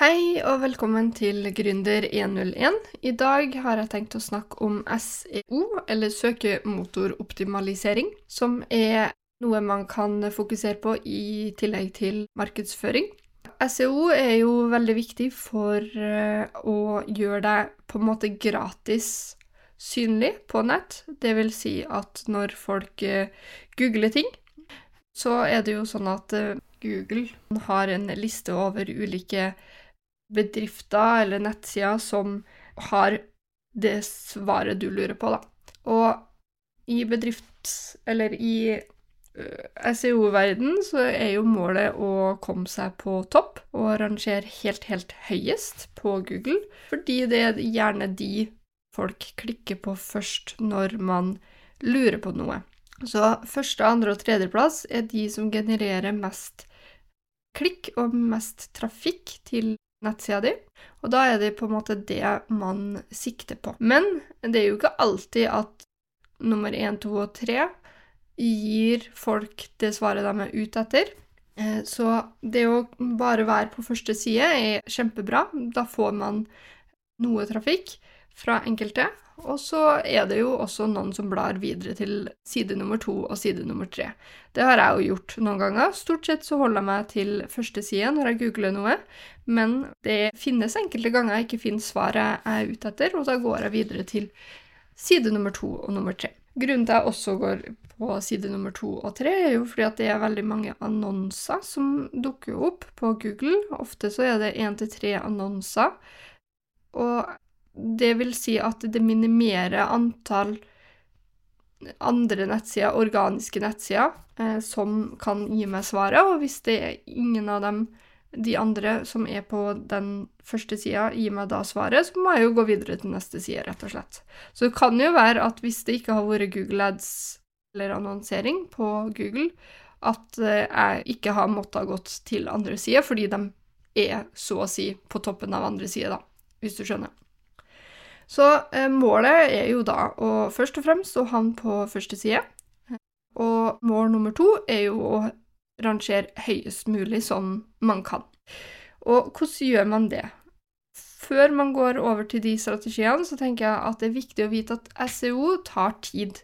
Hei og velkommen til Gründer 101. I dag har jeg tenkt å snakke om SEO, eller søkemotoroptimalisering, som er noe man kan fokusere på i tillegg til markedsføring. SEO er jo veldig viktig for eh, å gjøre deg på en måte gratis synlig på nett. Det vil si at når folk eh, googler ting, så er det jo sånn at eh, Google har en liste over ulike bedrifter eller nettsider som har det svaret du lurer på, da. Og i bedrifts... eller i SEO-verden så er jo målet å komme seg på topp og rangere helt, helt høyest på Google, fordi det er gjerne de folk klikker på først når man lurer på noe. Så første, andre og tredjeplass er de som genererer mest klikk og mest trafikk til nettsida di, og da er det på en måte det man sikter på. Men det er jo ikke alltid at nummer én, to og tre gir folk det svaret de er ute etter. Eh, så det å bare være på første side er kjempebra. Da får man noe trafikk fra enkelte. Og så er det jo også noen som blar videre til side nummer to og side nummer tre. Det har jeg jo gjort noen ganger. Stort sett så holder jeg meg til første side når jeg googler noe, men det finnes enkelte ganger jeg ikke finner svaret jeg er ute etter, og da går jeg videre til side nummer to og nummer tre. Grunnen til at jeg også går på side nummer to og tre, er jo fordi at det er veldig mange annonser som dukker opp på Google. Ofte så er det én til tre annonser. Og det vil si at det minimerer antall andre nettsider, organiske nettsider, eh, som kan gi meg svaret. Og hvis det er ingen av dem, de andre som er på den første sida, gir meg da svaret, så må jeg jo gå videre til neste side, rett og slett. Så det kan jo være at hvis det ikke har vært Google Ads eller annonsering på Google, at eh, jeg ikke har måttet ha gått til andre sider, fordi de er så å si på toppen av andre sider, hvis du skjønner. Så eh, målet er jo da å først og fremst å havne på første side. Og mål nummer to er jo å rangere høyest mulig sånn man kan. Og hvordan gjør man det? Før man går over til de strategiene, så tenker jeg at det er viktig å vite at SEO tar tid.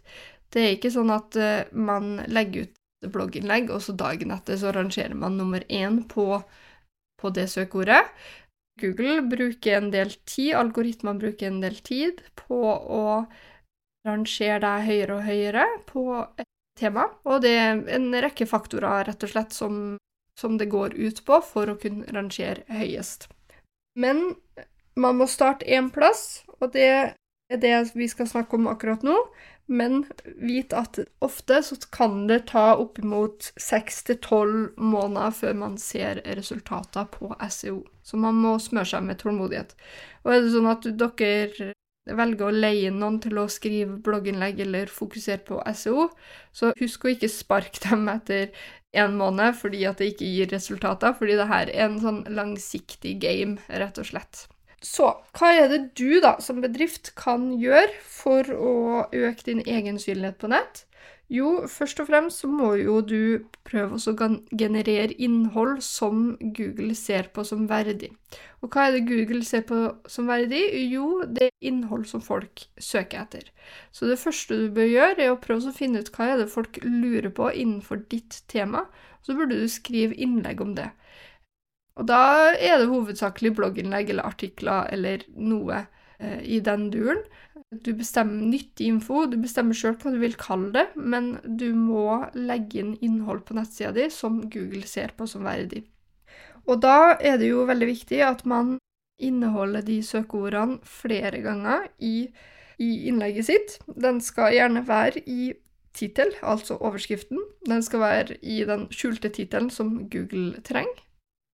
Det er ikke sånn at uh, man legger ut blogginnlegg, og så dagen etter så rangerer man nummer én på, på det søkeordet. Google bruker en del tid, algoritmene bruker en del tid på å rangere deg høyere og høyere på et tema, og det er en rekke faktorer, rett og slett, som, som det går ut på for å kunne rangere høyest. Men man må starte én plass, og det det vi skal snakke om akkurat nå. Men vit at ofte så kan det ta oppimot seks til tolv måneder før man ser resultater på SEO. Så man må smøre seg med tålmodighet. Og er det sånn at dere velger å leie noen til å skrive blogginnlegg eller fokusere på SEO, så husk å ikke sparke dem etter en måned fordi at det ikke gir resultater, fordi det her er en sånn langsiktig game, rett og slett. Så hva er det du da som bedrift kan gjøre for å øke din egen synlighet på nett? Jo, først og fremst så må jo du prøve å generere innhold som Google ser på som verdig. Og hva er det Google ser på som verdig? Jo, det er innhold som folk søker etter. Så det første du bør gjøre, er å prøve å finne ut hva er det folk lurer på innenfor ditt tema. Så burde du skrive innlegg om det. Og da er det hovedsakelig blogginnlegg eller artikler eller noe eh, i den duren. Du bestemmer nyttig info, du bestemmer sjøl hva du vil kalle det, men du må legge inn innhold på nettsida di som Google ser på som verdig. Og da er det jo veldig viktig at man inneholder de søkeordene flere ganger i, i innlegget sitt. Den skal gjerne være i tittel, altså overskriften. Den skal være i den skjulte tittelen som Google trenger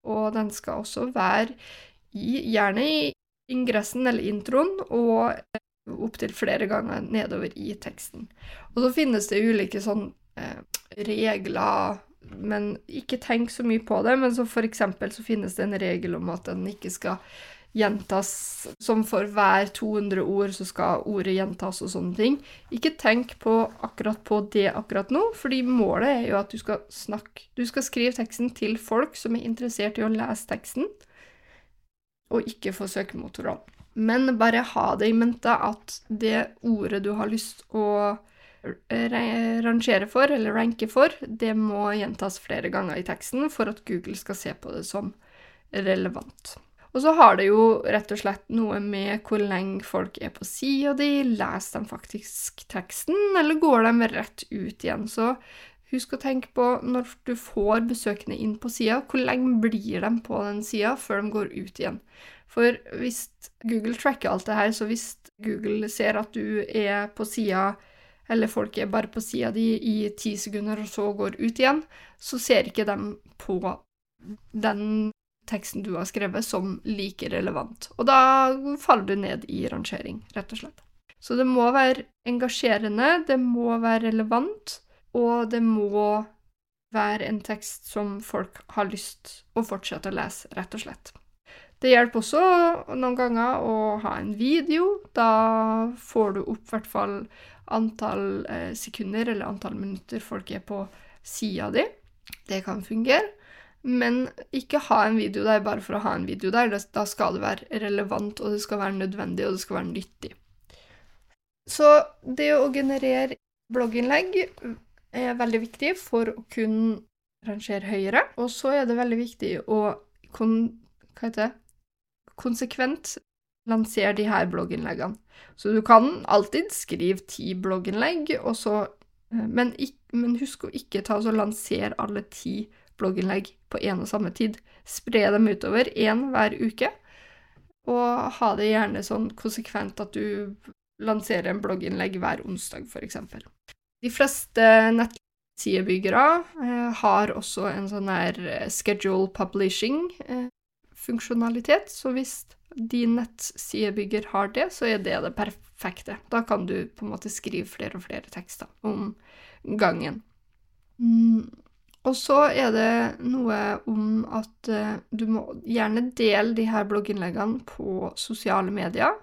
og den skal også være i, gjerne i ingressen eller introen, og opptil flere ganger nedover i teksten. Og så finnes det ulike sånn eh, regler, men ikke tenk så mye på det. Men så for eksempel så finnes det en regel om at den ikke skal gjentas som for hver 200 ord så skal ordet gjentas og sånne ting. Ikke tenk på akkurat på det akkurat nå, fordi målet er jo at du skal snakke Du skal skrive teksten til folk som er interessert i å lese teksten. og ikke for søkemotorene. Men bare ha det i mente at det ordet du har lyst å rangere for, eller ranke for, det må gjentas flere ganger i teksten for at Google skal se på det som relevant. Og så har det jo rett og slett noe med hvor lenge folk er på sida di. Leser de faktisk teksten, eller går de rett ut igjen? Så husk å tenke på når du får besøkende inn på sida, hvor lenge blir de på den sida før de går ut igjen? For hvis Google tracker alt det her, så hvis Google ser at du er på sida eller folk er bare på sida di i ti sekunder og så går ut igjen, så ser ikke de på den teksten du har skrevet, som like relevant. Og da faller du ned i rangering, rett og slett. Så det må være engasjerende, det må være relevant, og det må være en tekst som folk har lyst å fortsette å lese, rett og slett. Det hjelper også noen ganger å ha en video. Da får du opp i hvert fall antall eh, sekunder eller antall minutter folk er på sida di. Det kan fungere. Men ikke ha en video der bare for å ha en video der. Da skal det være relevant, og det skal være nødvendig, og det skal være nyttig. Så det å generere blogginnlegg er veldig viktig for å kunne rangere høyere. Og så er det veldig viktig å kon konsekvent lansere de her blogginnleggene. Så du kan alltid skrive ti blogginnlegg, eh, men, men, husk å ikke ta og lansere alle ti blogginnlegg blogginnlegg på én og samme tid. Spre dem utover, én hver uke, og ha det gjerne sånn konsekvent at du lanserer en blogginnlegg hver onsdag, f.eks. De fleste nettsidebyggere eh, har også en sånn her eh, schedule publishing-funksjonalitet, eh, så hvis din nettsidebygger har det, så er det det perfekte. Da kan du på en måte skrive flere og flere tekster om gangen. Mm. Og så er det noe om at uh, du må gjerne dele de her blogginnleggene på sosiale medier.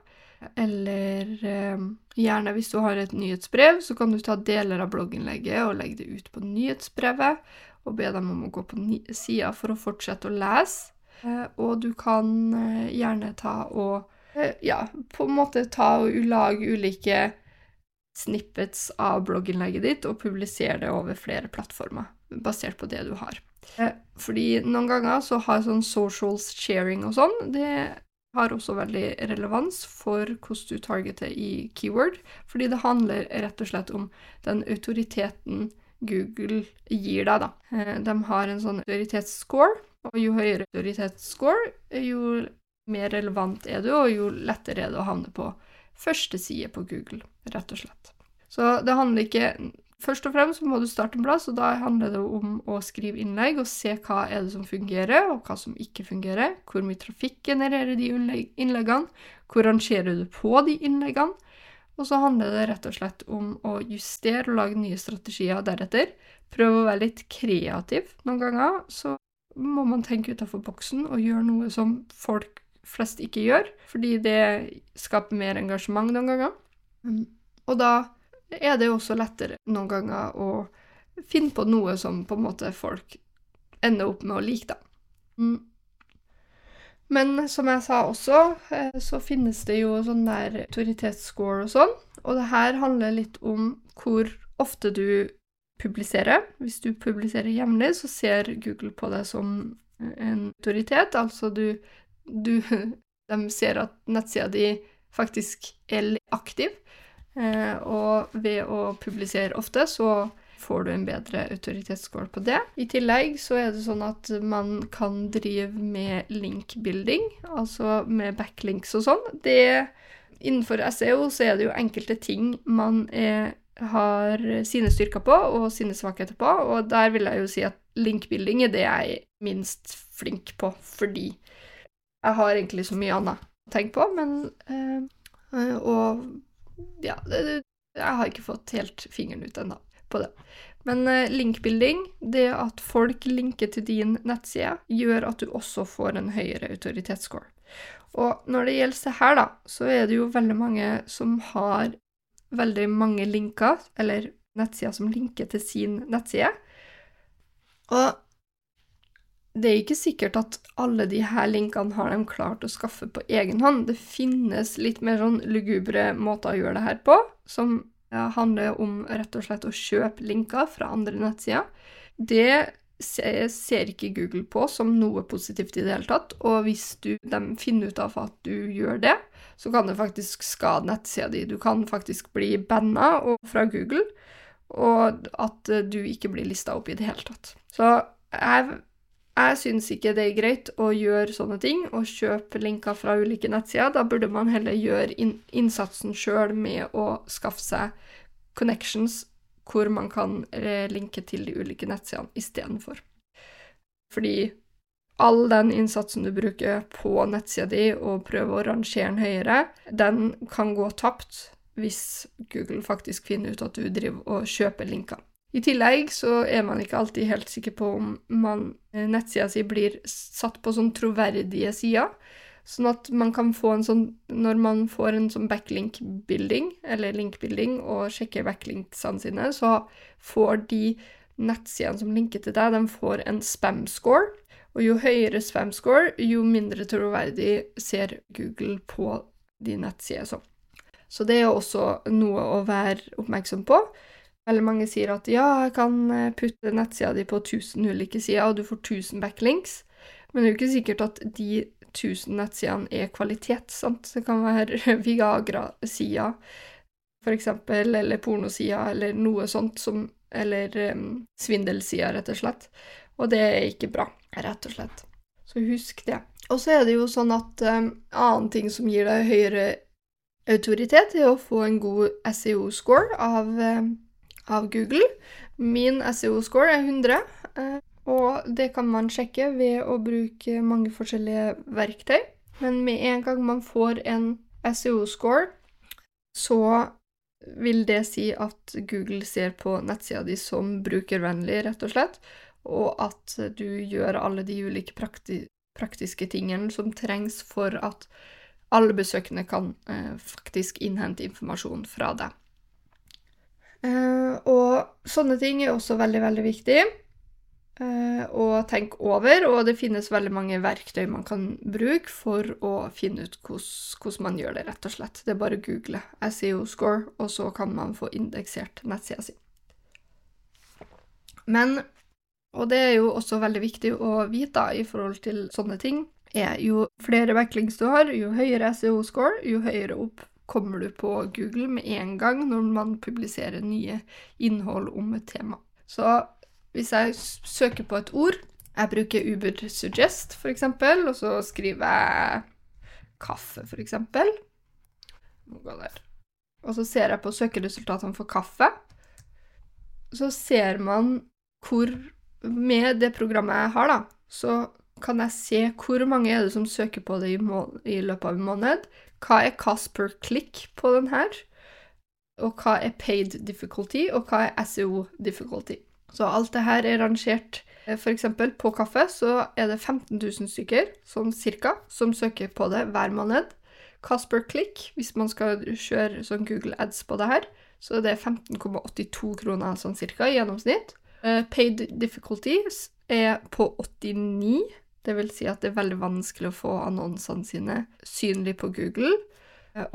Eller uh, gjerne hvis du har et nyhetsbrev, så kan du ta deler av blogginnlegget og legge det ut på nyhetsbrevet. Og be dem om å gå på sida for å fortsette å lese. Uh, og du kan gjerne ta og Ja, på en måte ta og lage ulike snippets av blogginnlegget ditt og publisere det over flere plattformer basert på det du har. Fordi noen ganger så har sånn social sharing og sånn, det har også veldig relevans for hvordan du targeter i keyword, fordi det handler rett og slett om den autoriteten Google gir deg, da. Eh, de har en sånn autoritetsscore, og jo høyere autoritetsscore, jo mer relevant er du, og jo lettere er det å havne på første side på Google, rett og slett. Så det handler ikke Først og fremst må du starte en plass, og da handler det om å skrive innlegg og se hva er det som fungerer, og hva som ikke fungerer. Hvor mye trafikk genererer de innleggene? Hvor rangerer du på de innleggene? Og så handler det rett og slett om å justere og lage nye strategier deretter. Prøve å være litt kreativ noen ganger. Så må man tenke utafor boksen og gjøre noe som folk flest ikke gjør, fordi det skaper mer engasjement noen ganger. Og da er det jo også lettere noen ganger å finne på noe som på en måte folk ender opp med å like, da. Mm. Men som jeg sa også, eh, så finnes det jo sånn der autoritetsscore og sånn, og det her handler litt om hvor ofte du publiserer. Hvis du publiserer jevnlig, så ser Google på deg som en autoritet, altså du, du De ser at nettsida di faktisk er aktiv. Eh, og ved å publisere ofte, så får du en bedre autoritetsscore på det. I tillegg så er det sånn at man kan drive med linkbuilding, altså med backlinks og sånn. Det Innenfor SEO så er det jo enkelte ting man er, har sine styrker på og sine svakheter på, og der vil jeg jo si at linkbuilding er det jeg er minst flink på, fordi jeg har egentlig så mye annet å tenke på, men øh, Og ja, jeg har ikke fått helt fingeren ut ennå på det. Men uh, linkbuilding, det at folk linker til din nettside, gjør at du også får en høyere autoritetsscore. Og når det gjelder det her, da, så er det jo veldig mange som har veldig mange linker, eller nettsider som linker til sin nettside. Og det er ikke sikkert at alle de her linkene har de klart å skaffe på egen hånd. Det finnes litt mer sånn lugubre måter å gjøre det her på, som handler om rett og slett å kjøpe linker fra andre nettsider. Det ser ikke Google på som noe positivt i det hele tatt, og hvis du, de finner ut av at du gjør det, så kan det faktisk skade nettsida di. Du kan faktisk bli banna fra Google, og at du ikke blir lista opp i det hele tatt. Så jeg jeg syns ikke det er greit å gjøre sånne ting og kjøpe linker fra ulike nettsider. Da burde man heller gjøre innsatsen sjøl med å skaffe seg connections hvor man kan eh, linke til de ulike nettsidene istedenfor. Fordi all den innsatsen du bruker på nettsida di og prøver å rangere den høyere, den kan gå tapt hvis Google faktisk finner ut at du driver og kjøper linker. I tillegg så er man ikke alltid helt sikker på om man, eh, nettsida si blir satt på sånn troverdige sider. Sånn at man kan få en sånn Når man får en sånn backlink-building, eller link-building, og sjekker backlinksene sine, så får de nettsidene som linker til deg, de får en spam-score. Og jo høyere spam-score, jo mindre troverdig ser Google på de nettsidene. Så det er også noe å være oppmerksom på. Veldig mange sier at ja, jeg kan eh, putte nettsida di på 1000 ulike sider, og du får 1000 backlinks. Men det er jo ikke sikkert at de 1000 nettsidene er kvalitet. sant? Det kan være Viagra-sida, for eksempel, eller pornosida, eller noe sånt som Eller um, svindelsida, rett og slett. Og det er ikke bra, rett og slett. Så husk det. Og så er det jo sånn at um, annen ting som gir deg høyere autoritet, er å få en god SEO-score av um, av Google. Min SEO-score er 100, eh, og det kan man sjekke ved å bruke mange forskjellige verktøy. Men med en gang man får en SEO-score, så vil det si at Google ser på nettsida di som brukervennlig, rett og slett, og at du gjør alle de ulike prakti praktiske tingene som trengs for at alle besøkende kan eh, faktisk innhente informasjon fra deg. Uh, og sånne ting er også veldig, veldig viktig uh, å tenke over, og det finnes veldig mange verktøy man kan bruke for å finne ut hvordan man gjør det, rett og slett. Det er bare å google SEO score, og så kan man få indeksert nettsida si. Men, og det er jo også veldig viktig å vite i forhold til sånne ting, er jo flere backlinks du har, jo høyere SEO score, jo høyere opp kommer du på Google med en gang når man publiserer nye innhold om et tema. Så hvis jeg søker på et ord Jeg bruker Uber Suggest, eksempel, og så skriver jeg kaffe, eksempel. Og så ser jeg på søkeresultatene for kaffe. Så ser man hvor Med det programmet jeg har, da, så kan jeg se hvor mange er det som søker på det i, i løpet av en måned, hva er cost per click på den her? Og hva er paid difficulty, og hva er SEO difficulty? Så alt det her er rangert. F.eks. for eksempel på kaffe så er det 15 000 stykker, sånn cirka, som søker på det hver måned. Cost per click, hvis man skal kjøre sånn Google ads på det her, så det 15,82 kroner sånn cirka i gjennomsnitt. Uh, paid difficulties er på 89 det vil si at det er veldig vanskelig å få annonsene sine synlig på Google.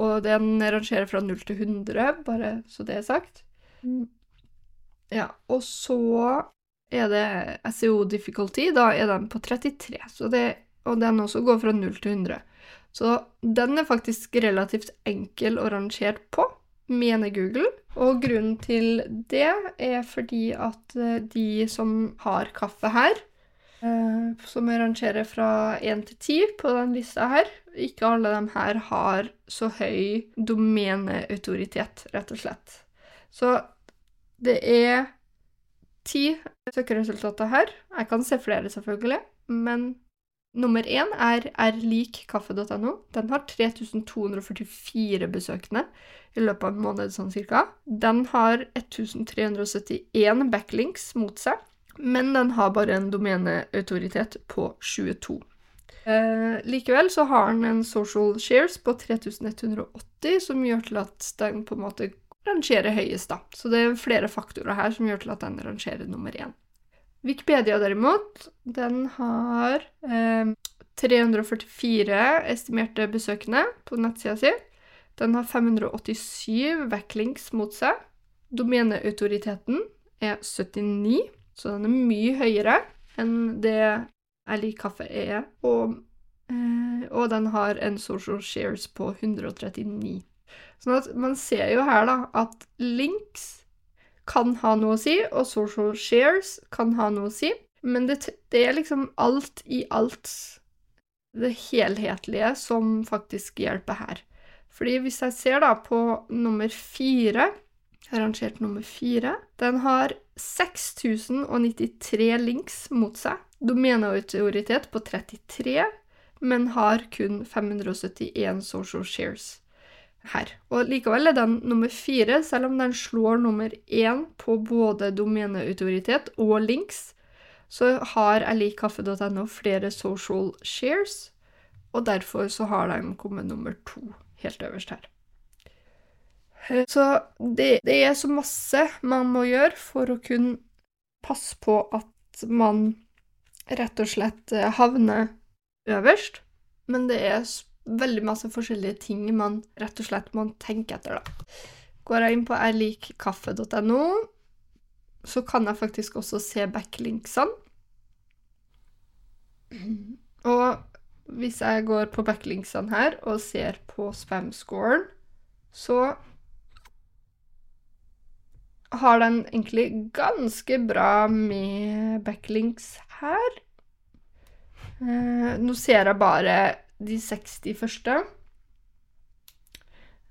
Og den rangerer fra 0 til 100, bare så det er sagt. Mm. Ja, og så er det SEO difficulty. Da er den på 33, det, og den også går fra 0 til 100. Så den er faktisk relativt enkel å rangere på, mener Google. Og grunnen til det er fordi at eh, de som har kaffe her, som jeg rangerer fra én til ti på den lista her. Ikke alle de her har så høy domeneautoritet, rett og slett. Så det er ti søkeresultater her. Jeg kan se flere, selvfølgelig, men nummer én er erlikkaffe.no. Den har 3244 besøkende i løpet av en måned, sånn cirka. Den har 1371 backlinks mot seg men den har bare en domeneautoritet på 22. Eh, likevel så har den en social shares på 3180, som gjør til at den på en måte rangerer høyest, da. Så det er flere faktorer her som gjør til at den rangerer nummer én. Wikipedia derimot, den har eh, 344 estimerte besøkende på nettsida si. Den har 587 backlinks mot seg. Domeneautoriteten er 79, så den er mye høyere enn det Jeg kaffe er. Og, eh, og den har en social shares på 139. Sånn at man ser jo her, da, at links kan ha noe å si, og social shares kan ha noe å si. Men det, det er liksom alt i alt det helhetlige som faktisk hjelper her. Fordi hvis jeg ser da på nummer fire, arrangert nummer fire, den har 6093 links mot seg. Domeneautoritet på 33, men har kun 571 social shares her. Og likevel er den nummer fire, selv om den slår nummer én på både domeneautoritet og links, så har EliKaffe.no flere social shares, og derfor så har de kommet nummer to helt øverst her. Så det, det, er så masse man må gjøre for å kunne passe på at man rett og slett eh, havner øverst, men det er veldig masse forskjellige ting man rett og slett må tenke etter, da. Går jeg inn på erlikkaffe.no, så kan jeg faktisk også se backlinksene. Og hvis jeg går på backlinksene her og ser på spam-scoren, så har den egentlig ganske bra med backlinks her. Eh, nå ser jeg bare de 60 første.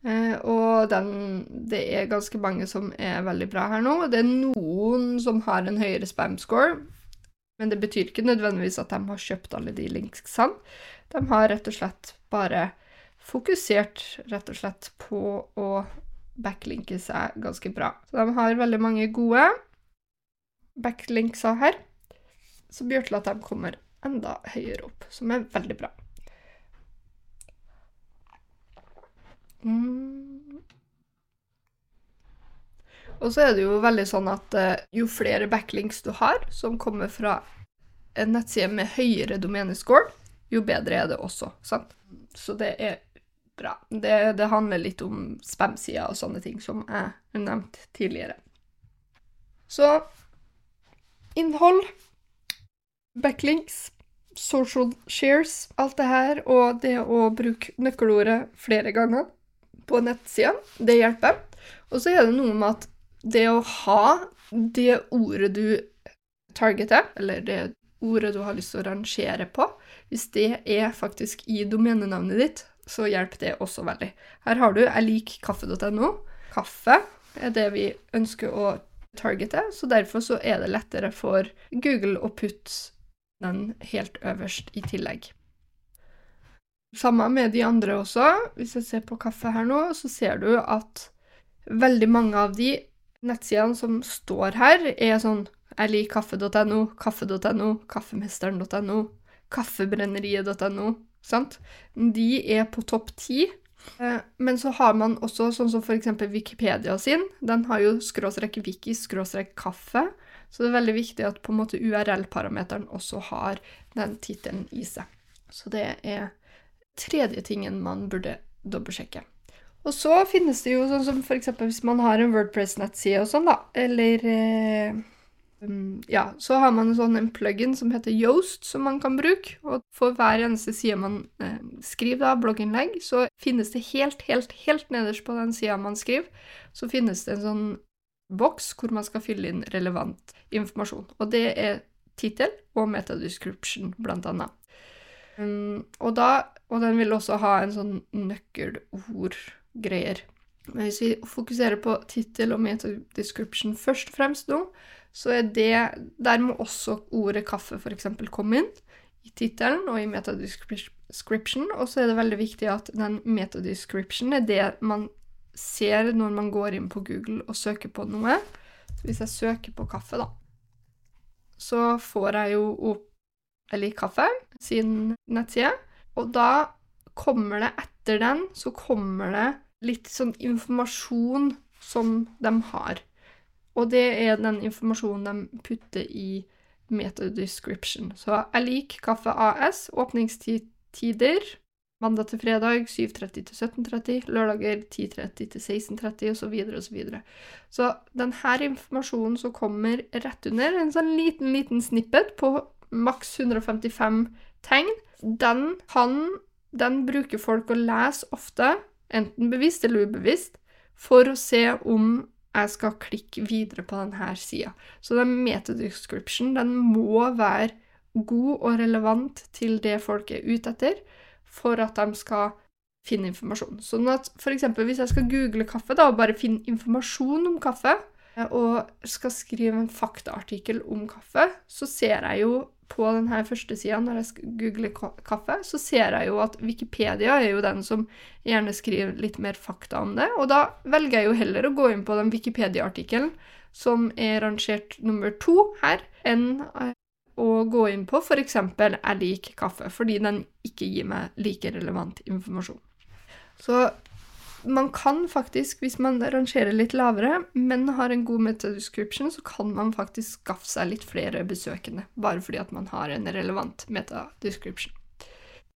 Eh, og den, det er ganske mange som er veldig bra her nå. Det er noen som har en høyere spam-score, men det betyr ikke nødvendigvis at de har kjøpt alle de linksene. De har rett og slett bare fokusert rett og slett på å backlinke seg ganske bra. Så de har veldig mange gode backlinkser her, som gjør til at de kommer enda høyere opp, som er veldig bra. Mm. Og så er det jo veldig sånn at uh, jo flere backlinks du har som kommer fra en nettside med høyere domenescore, jo bedre er det også. sant? Så det er bra. Det, det handler litt om spam-sider og sånne ting, som jeg har nevnt tidligere. Så innhold, backlinks, social shares, alt det her, og det å bruke nøkkelordet flere ganger på nettsida. Det hjelper. Og så er det noe med at det å ha det ordet du targeter, eller det ordet du har lyst til å rangere på, hvis det er faktisk i domenenavnet ditt, så hjelper det også veldig. Her har du 'jeg liker kaffe.no'. Kaffe er det vi ønsker å targete, så derfor så er det lettere for Google å putte den helt øverst i tillegg. Samme med de andre også. Hvis jeg ser på kaffe her nå, så ser du at veldig mange av de nettsidene som står her, er sånn jeg liker kaffe.no, kaffe.no, kaffemesteren.no, kaffebrenneriet.no. Sant? De er på topp ti. Eh, men så har man også sånn som f.eks. Wikipedia sin. Den har jo skråstrek wiki skråstrek kaffe. Så det er veldig viktig at på en måte URL-parameteren også har den tittelen i seg. Så det er tredje tingen man burde dobbeltsjekke. Og så finnes det jo sånn som f.eks. hvis man har en Wordpress-nettside og sånn, da, eller eh, Ja, så har man sånn en plugin som heter Yoast, som man kan bruke. Og for hver eneste side man eh, skriver, da, blogginnlegg, så finnes det helt, helt, helt nederst på den sida man skriver, så finnes det en sånn boks hvor man skal fylle inn relevant informasjon. Og det er tittel og metadescription, blant annet. Um, og, da, og den vil også ha en sånn nøkkelordgreier. Men hvis vi fokuserer på tittel og meta-description først og fremst nå, så er det Der må også ordet kaffe f.eks. komme inn i tittelen og i meta-description. Og så er det veldig viktig at den meta-description er det man ser når man går inn på Google og søker på noe. Hvis jeg søker på kaffe, da, så får jeg jo opp eller Kaffe sin nettside. Og da kommer det etter den, så kommer det litt sånn informasjon som de har. Og det er den informasjonen de putter i metadescription. Så jeg liker Kaffe AS, åpningstider mandag til fredag 7.30 til 17.30, lørdager 10.30 til 16.30 osv. osv. Så, så denne informasjonen som kommer rett under, en sånn liten, liten snippet på maks 155 tegn, den kan den bruker folk å lese ofte, enten bevisst eller ubevisst, for å se om jeg skal klikke videre på denne sida. Så den metadescription den må være god og relevant til det folk er ute etter, for at de skal finne informasjon. Sånn at f.eks. hvis jeg skal google kaffe da, og bare finne informasjon om kaffe, og skal skrive en faktaartikkel om kaffe, så ser jeg jo på denne første sida, når jeg googler kaffe, så ser jeg jo at Wikipedia er jo den som gjerne skriver litt mer fakta om det. Og da velger jeg jo heller å gå inn på den Wikipedia-artikkelen som er rangert nummer to her, enn eh, å gå inn på f.eks. 'jeg liker kaffe', fordi den ikke gir meg like relevant informasjon. Så man kan faktisk, hvis man rangerer litt lavere, men har en god metadescription, så kan man faktisk skaffe seg litt flere besøkende, bare fordi at man har en relevant metadescription.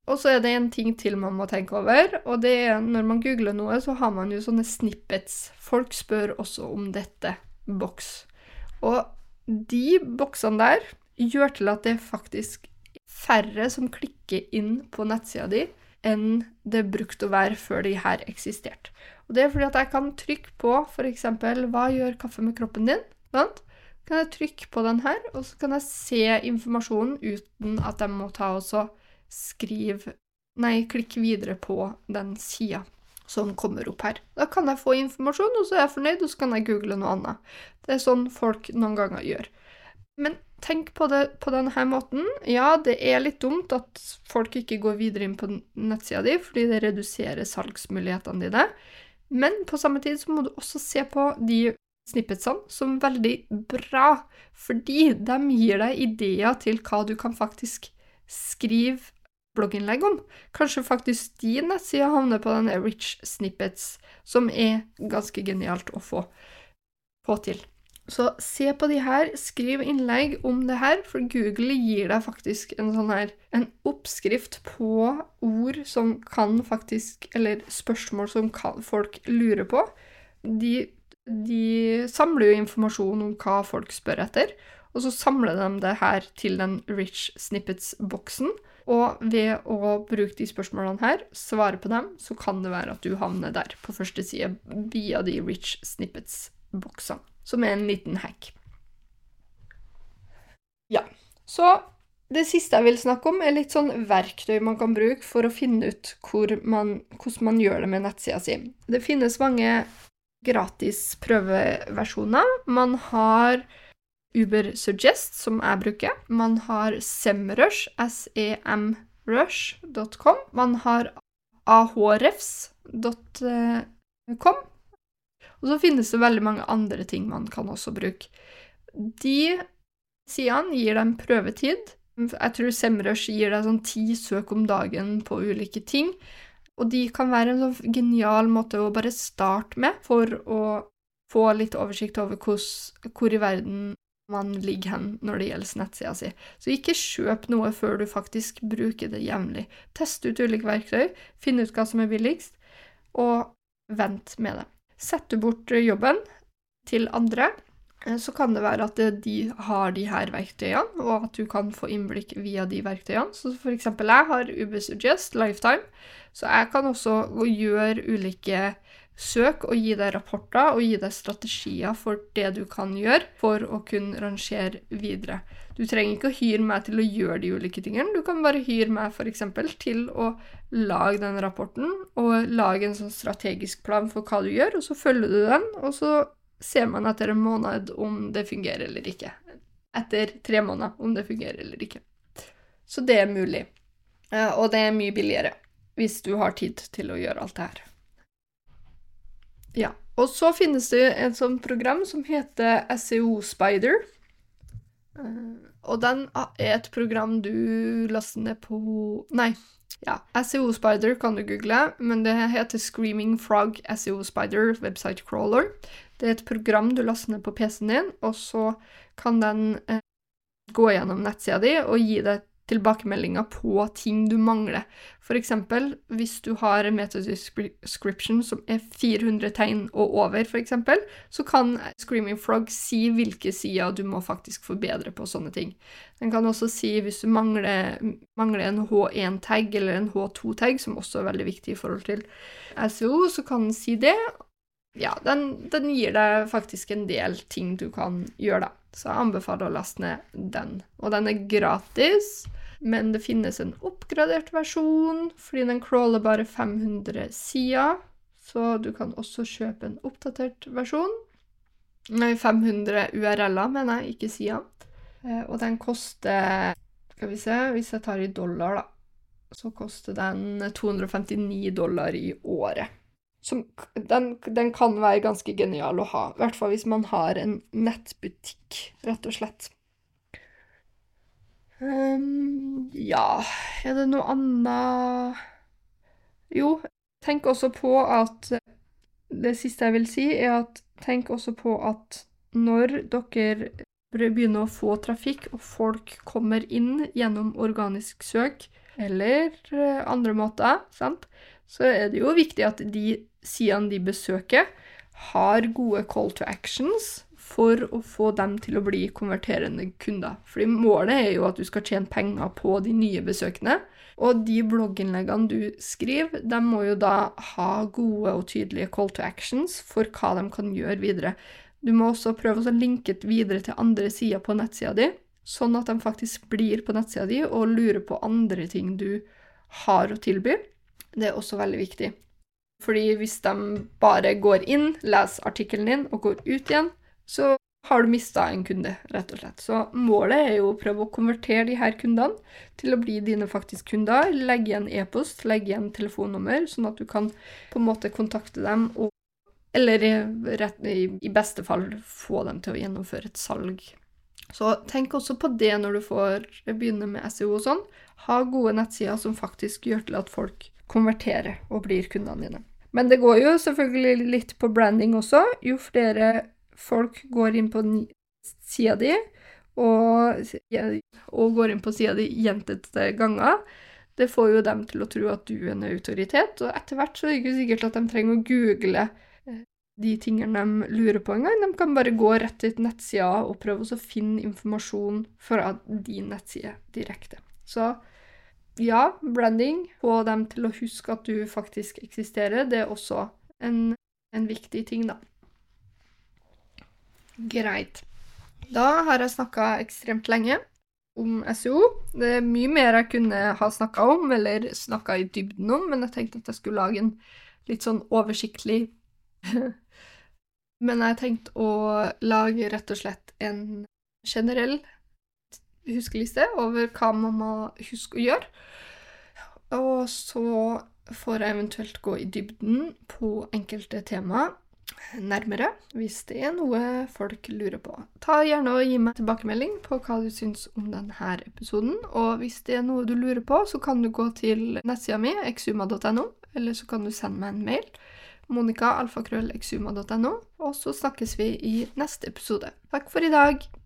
Og så er det en ting til man må tenke over, og det er når man googler noe, så har man jo sånne snippets. Folk spør også om dette boks. Og de boksene der gjør til at det er faktisk færre som klikker inn på nettsida di enn det brukte å være før de her eksisterte. Og Det er fordi at jeg kan trykke på f.eks.: Hva gjør kaffe med kroppen din? Sant? Kan jeg trykke på den her, og så kan jeg se informasjonen uten at jeg må ta og skrive Nei, klikke videre på den sida som kommer opp her. Da kan jeg få informasjon, og så er jeg fornøyd, og så kan jeg google noe annet. Det er sånn folk noen ganger gjør. Men tenk på det på denne måten. Ja, det er litt dumt at folk ikke går videre inn på nettsida di, fordi det reduserer salgsmulighetene dine. Men på samme tid så må du også se på de snippetsene som veldig bra, fordi de gir deg ideer til hva du kan faktisk skrive blogginnlegg om. Kanskje faktisk din nettside havner på denne Rich Snippets, som er ganske genialt å få, få til. Så se på de her, skriv innlegg om det her, for Google gir deg faktisk en sånn her en oppskrift på ord som kan faktisk Eller spørsmål som kan, folk lurer på. De, de samler jo informasjon om hva folk spør etter, og så samler de det her til den Rich Snippets-boksen. Og ved å bruke de spørsmålene her, svare på dem, så kan det være at du havner der på første side via de Rich Snippets-boksene som er en liten hack. Ja, så det siste jeg vil snakke om, er litt sånn verktøy man kan bruke for å finne ut man, hvordan man gjør det med nettsida si. Det finnes mange gratis prøveversjoner. Man har Uber Suggest, som jeg bruker. Man har Semrush, semrush.com. Man har ahrefs.com. Og så finnes det veldig mange andre ting man kan også bruke. De sidene gir deg en prøvetid. Jeg tror Semrush gir deg sånn ti søk om dagen på ulike ting. Og de kan være en sånn genial måte å bare starte med for å få litt oversikt over hvor, hvor i verden man ligger hen når det gjelder nettsida si. Så ikke kjøp noe før du faktisk bruker det jevnlig. Test ut ulike verktøy, finn ut hva som er billigst, og vent med det. Setter bort jobben til andre, så kan det være at de har de her verktøyene, og at du kan få innblikk via de verktøyene. Så for eksempel jeg har UberSuggest Lifetime, så jeg kan også gjøre ulike søk og gi deg rapporter og gi deg strategier for det du kan gjøre for å kunne rangere videre. Du trenger ikke å hyre meg til å gjøre de ulike tingene, du kan bare hyre meg f.eks. til å lage den rapporten og lage en sånn strategisk plan for hva du gjør, og så følger du den, og så ser man etter en måned om det fungerer eller ikke. Etter tre måneder om det fungerer eller ikke. Så det er mulig. Eh, og det er mye billigere hvis du har tid til å gjøre alt det her. Ja. Og så finnes det et sånt program som heter SEO Spider. Uh, og den er et program du laster ned på Nei. Ja, SEO Spider kan du google, men det heter Screaming Frog SEO Spider Website Crawler. Det er et program du laster ned på PC-en din, og så kan den eh, gå gjennom nettsida di og gi deg tilbakemeldinger på ting du mangler. Eksempel, hvis du har en metadescription som er 400 tegn og over, f.eks., så kan Screaming Frog si hvilke sider du må faktisk forbedre på sånne ting. Den kan også si hvis du mangler, mangler en H1-tag eller en H2-tag, som også er veldig viktig i forhold til SEO, så kan den si det. Ja, den, den gir deg faktisk en del ting du kan gjøre, da. Så jeg anbefaler å laste ned den. Og den er gratis. Men det finnes en oppgradert versjon, fordi den crawler bare 500 sider. Så du kan også kjøpe en oppdatert versjon. Nei, 500 URL-er, mener jeg, ikke sider. Eh, og den koster Skal vi se, hvis jeg tar i dollar, da, så koster den 259 dollar i året. Som, den, den, kan være ganske genial å ha, i hvert fall hvis man har en nettbutikk, rett og slett. Um, ja Er det noe annet Jo, tenk også på at Det siste jeg vil si, er at tenk også på at når dere begynner å få trafikk, og folk kommer inn gjennom organisk søk eller eh, andre måter, sant, så er det jo viktig at de sidene de besøker, har gode call to actions for å få dem til å bli konverterende kunder. Fordi målet er jo at du skal tjene penger på de nye besøkende. Og de blogginnleggene du skriver, de må jo da ha gode og tydelige call to actions for hva de kan gjøre videre. Du må også prøve å linke videre til andre sider på nettsida di, sånn at de faktisk blir på nettsida di og lurer på andre ting du har å tilby. Det er også veldig viktig. Fordi hvis de bare går inn, leser artikkelen din og går ut igjen, så har du mista en kunde, rett og slett. Så målet er jo å prøve å konvertere de her kundene til å bli dine faktisk kunder. Legge igjen e-post, legge igjen telefonnummer, sånn at du kan på en måte kontakte dem og Eller rett, i beste fall få dem til å gjennomføre et salg. Så tenk også på det når du får begynne med SEO og sånn. Ha gode nettsider som faktisk gjør til at folk konverterer og blir kundene dine. Men det går jo selvfølgelig litt på branding også. Jo flere folk går inn på sida di og, og, går inn på sida di gjentatte ganger, det får jo dem til å tro at du er en autoritet, og etter hvert så er det ikke sikkert at de trenger å google eh, de tingene de lurer på engang. De kan bare gå rett til nettsida og prøve å finne informasjon fra din nettside direkte. Så ja, branding, få dem til å huske at du faktisk eksisterer, det er også en, en viktig ting, da. Greit. Da har jeg snakka ekstremt lenge om SEO. Det er mye mer jeg kunne ha snakka om, eller snakka i dybden om, men jeg tenkte at jeg skulle lage en litt sånn oversiktlig Men jeg tenkte å lage rett og slett en generell huskeliste over hva man må huske å gjøre. Og så får jeg eventuelt gå i dybden på enkelte tema nærmere hvis det er noe folk lurer på. Ta gjerne og Gi meg tilbakemelding på hva du syns om denne episoden. Og hvis det er noe du lurer på, så kan du gå til nettsida mi, exuma.no, eller så kan du sende meg en mail. monica.alfakrøllexuma.no, og så snakkes vi i neste episode. Takk for i dag!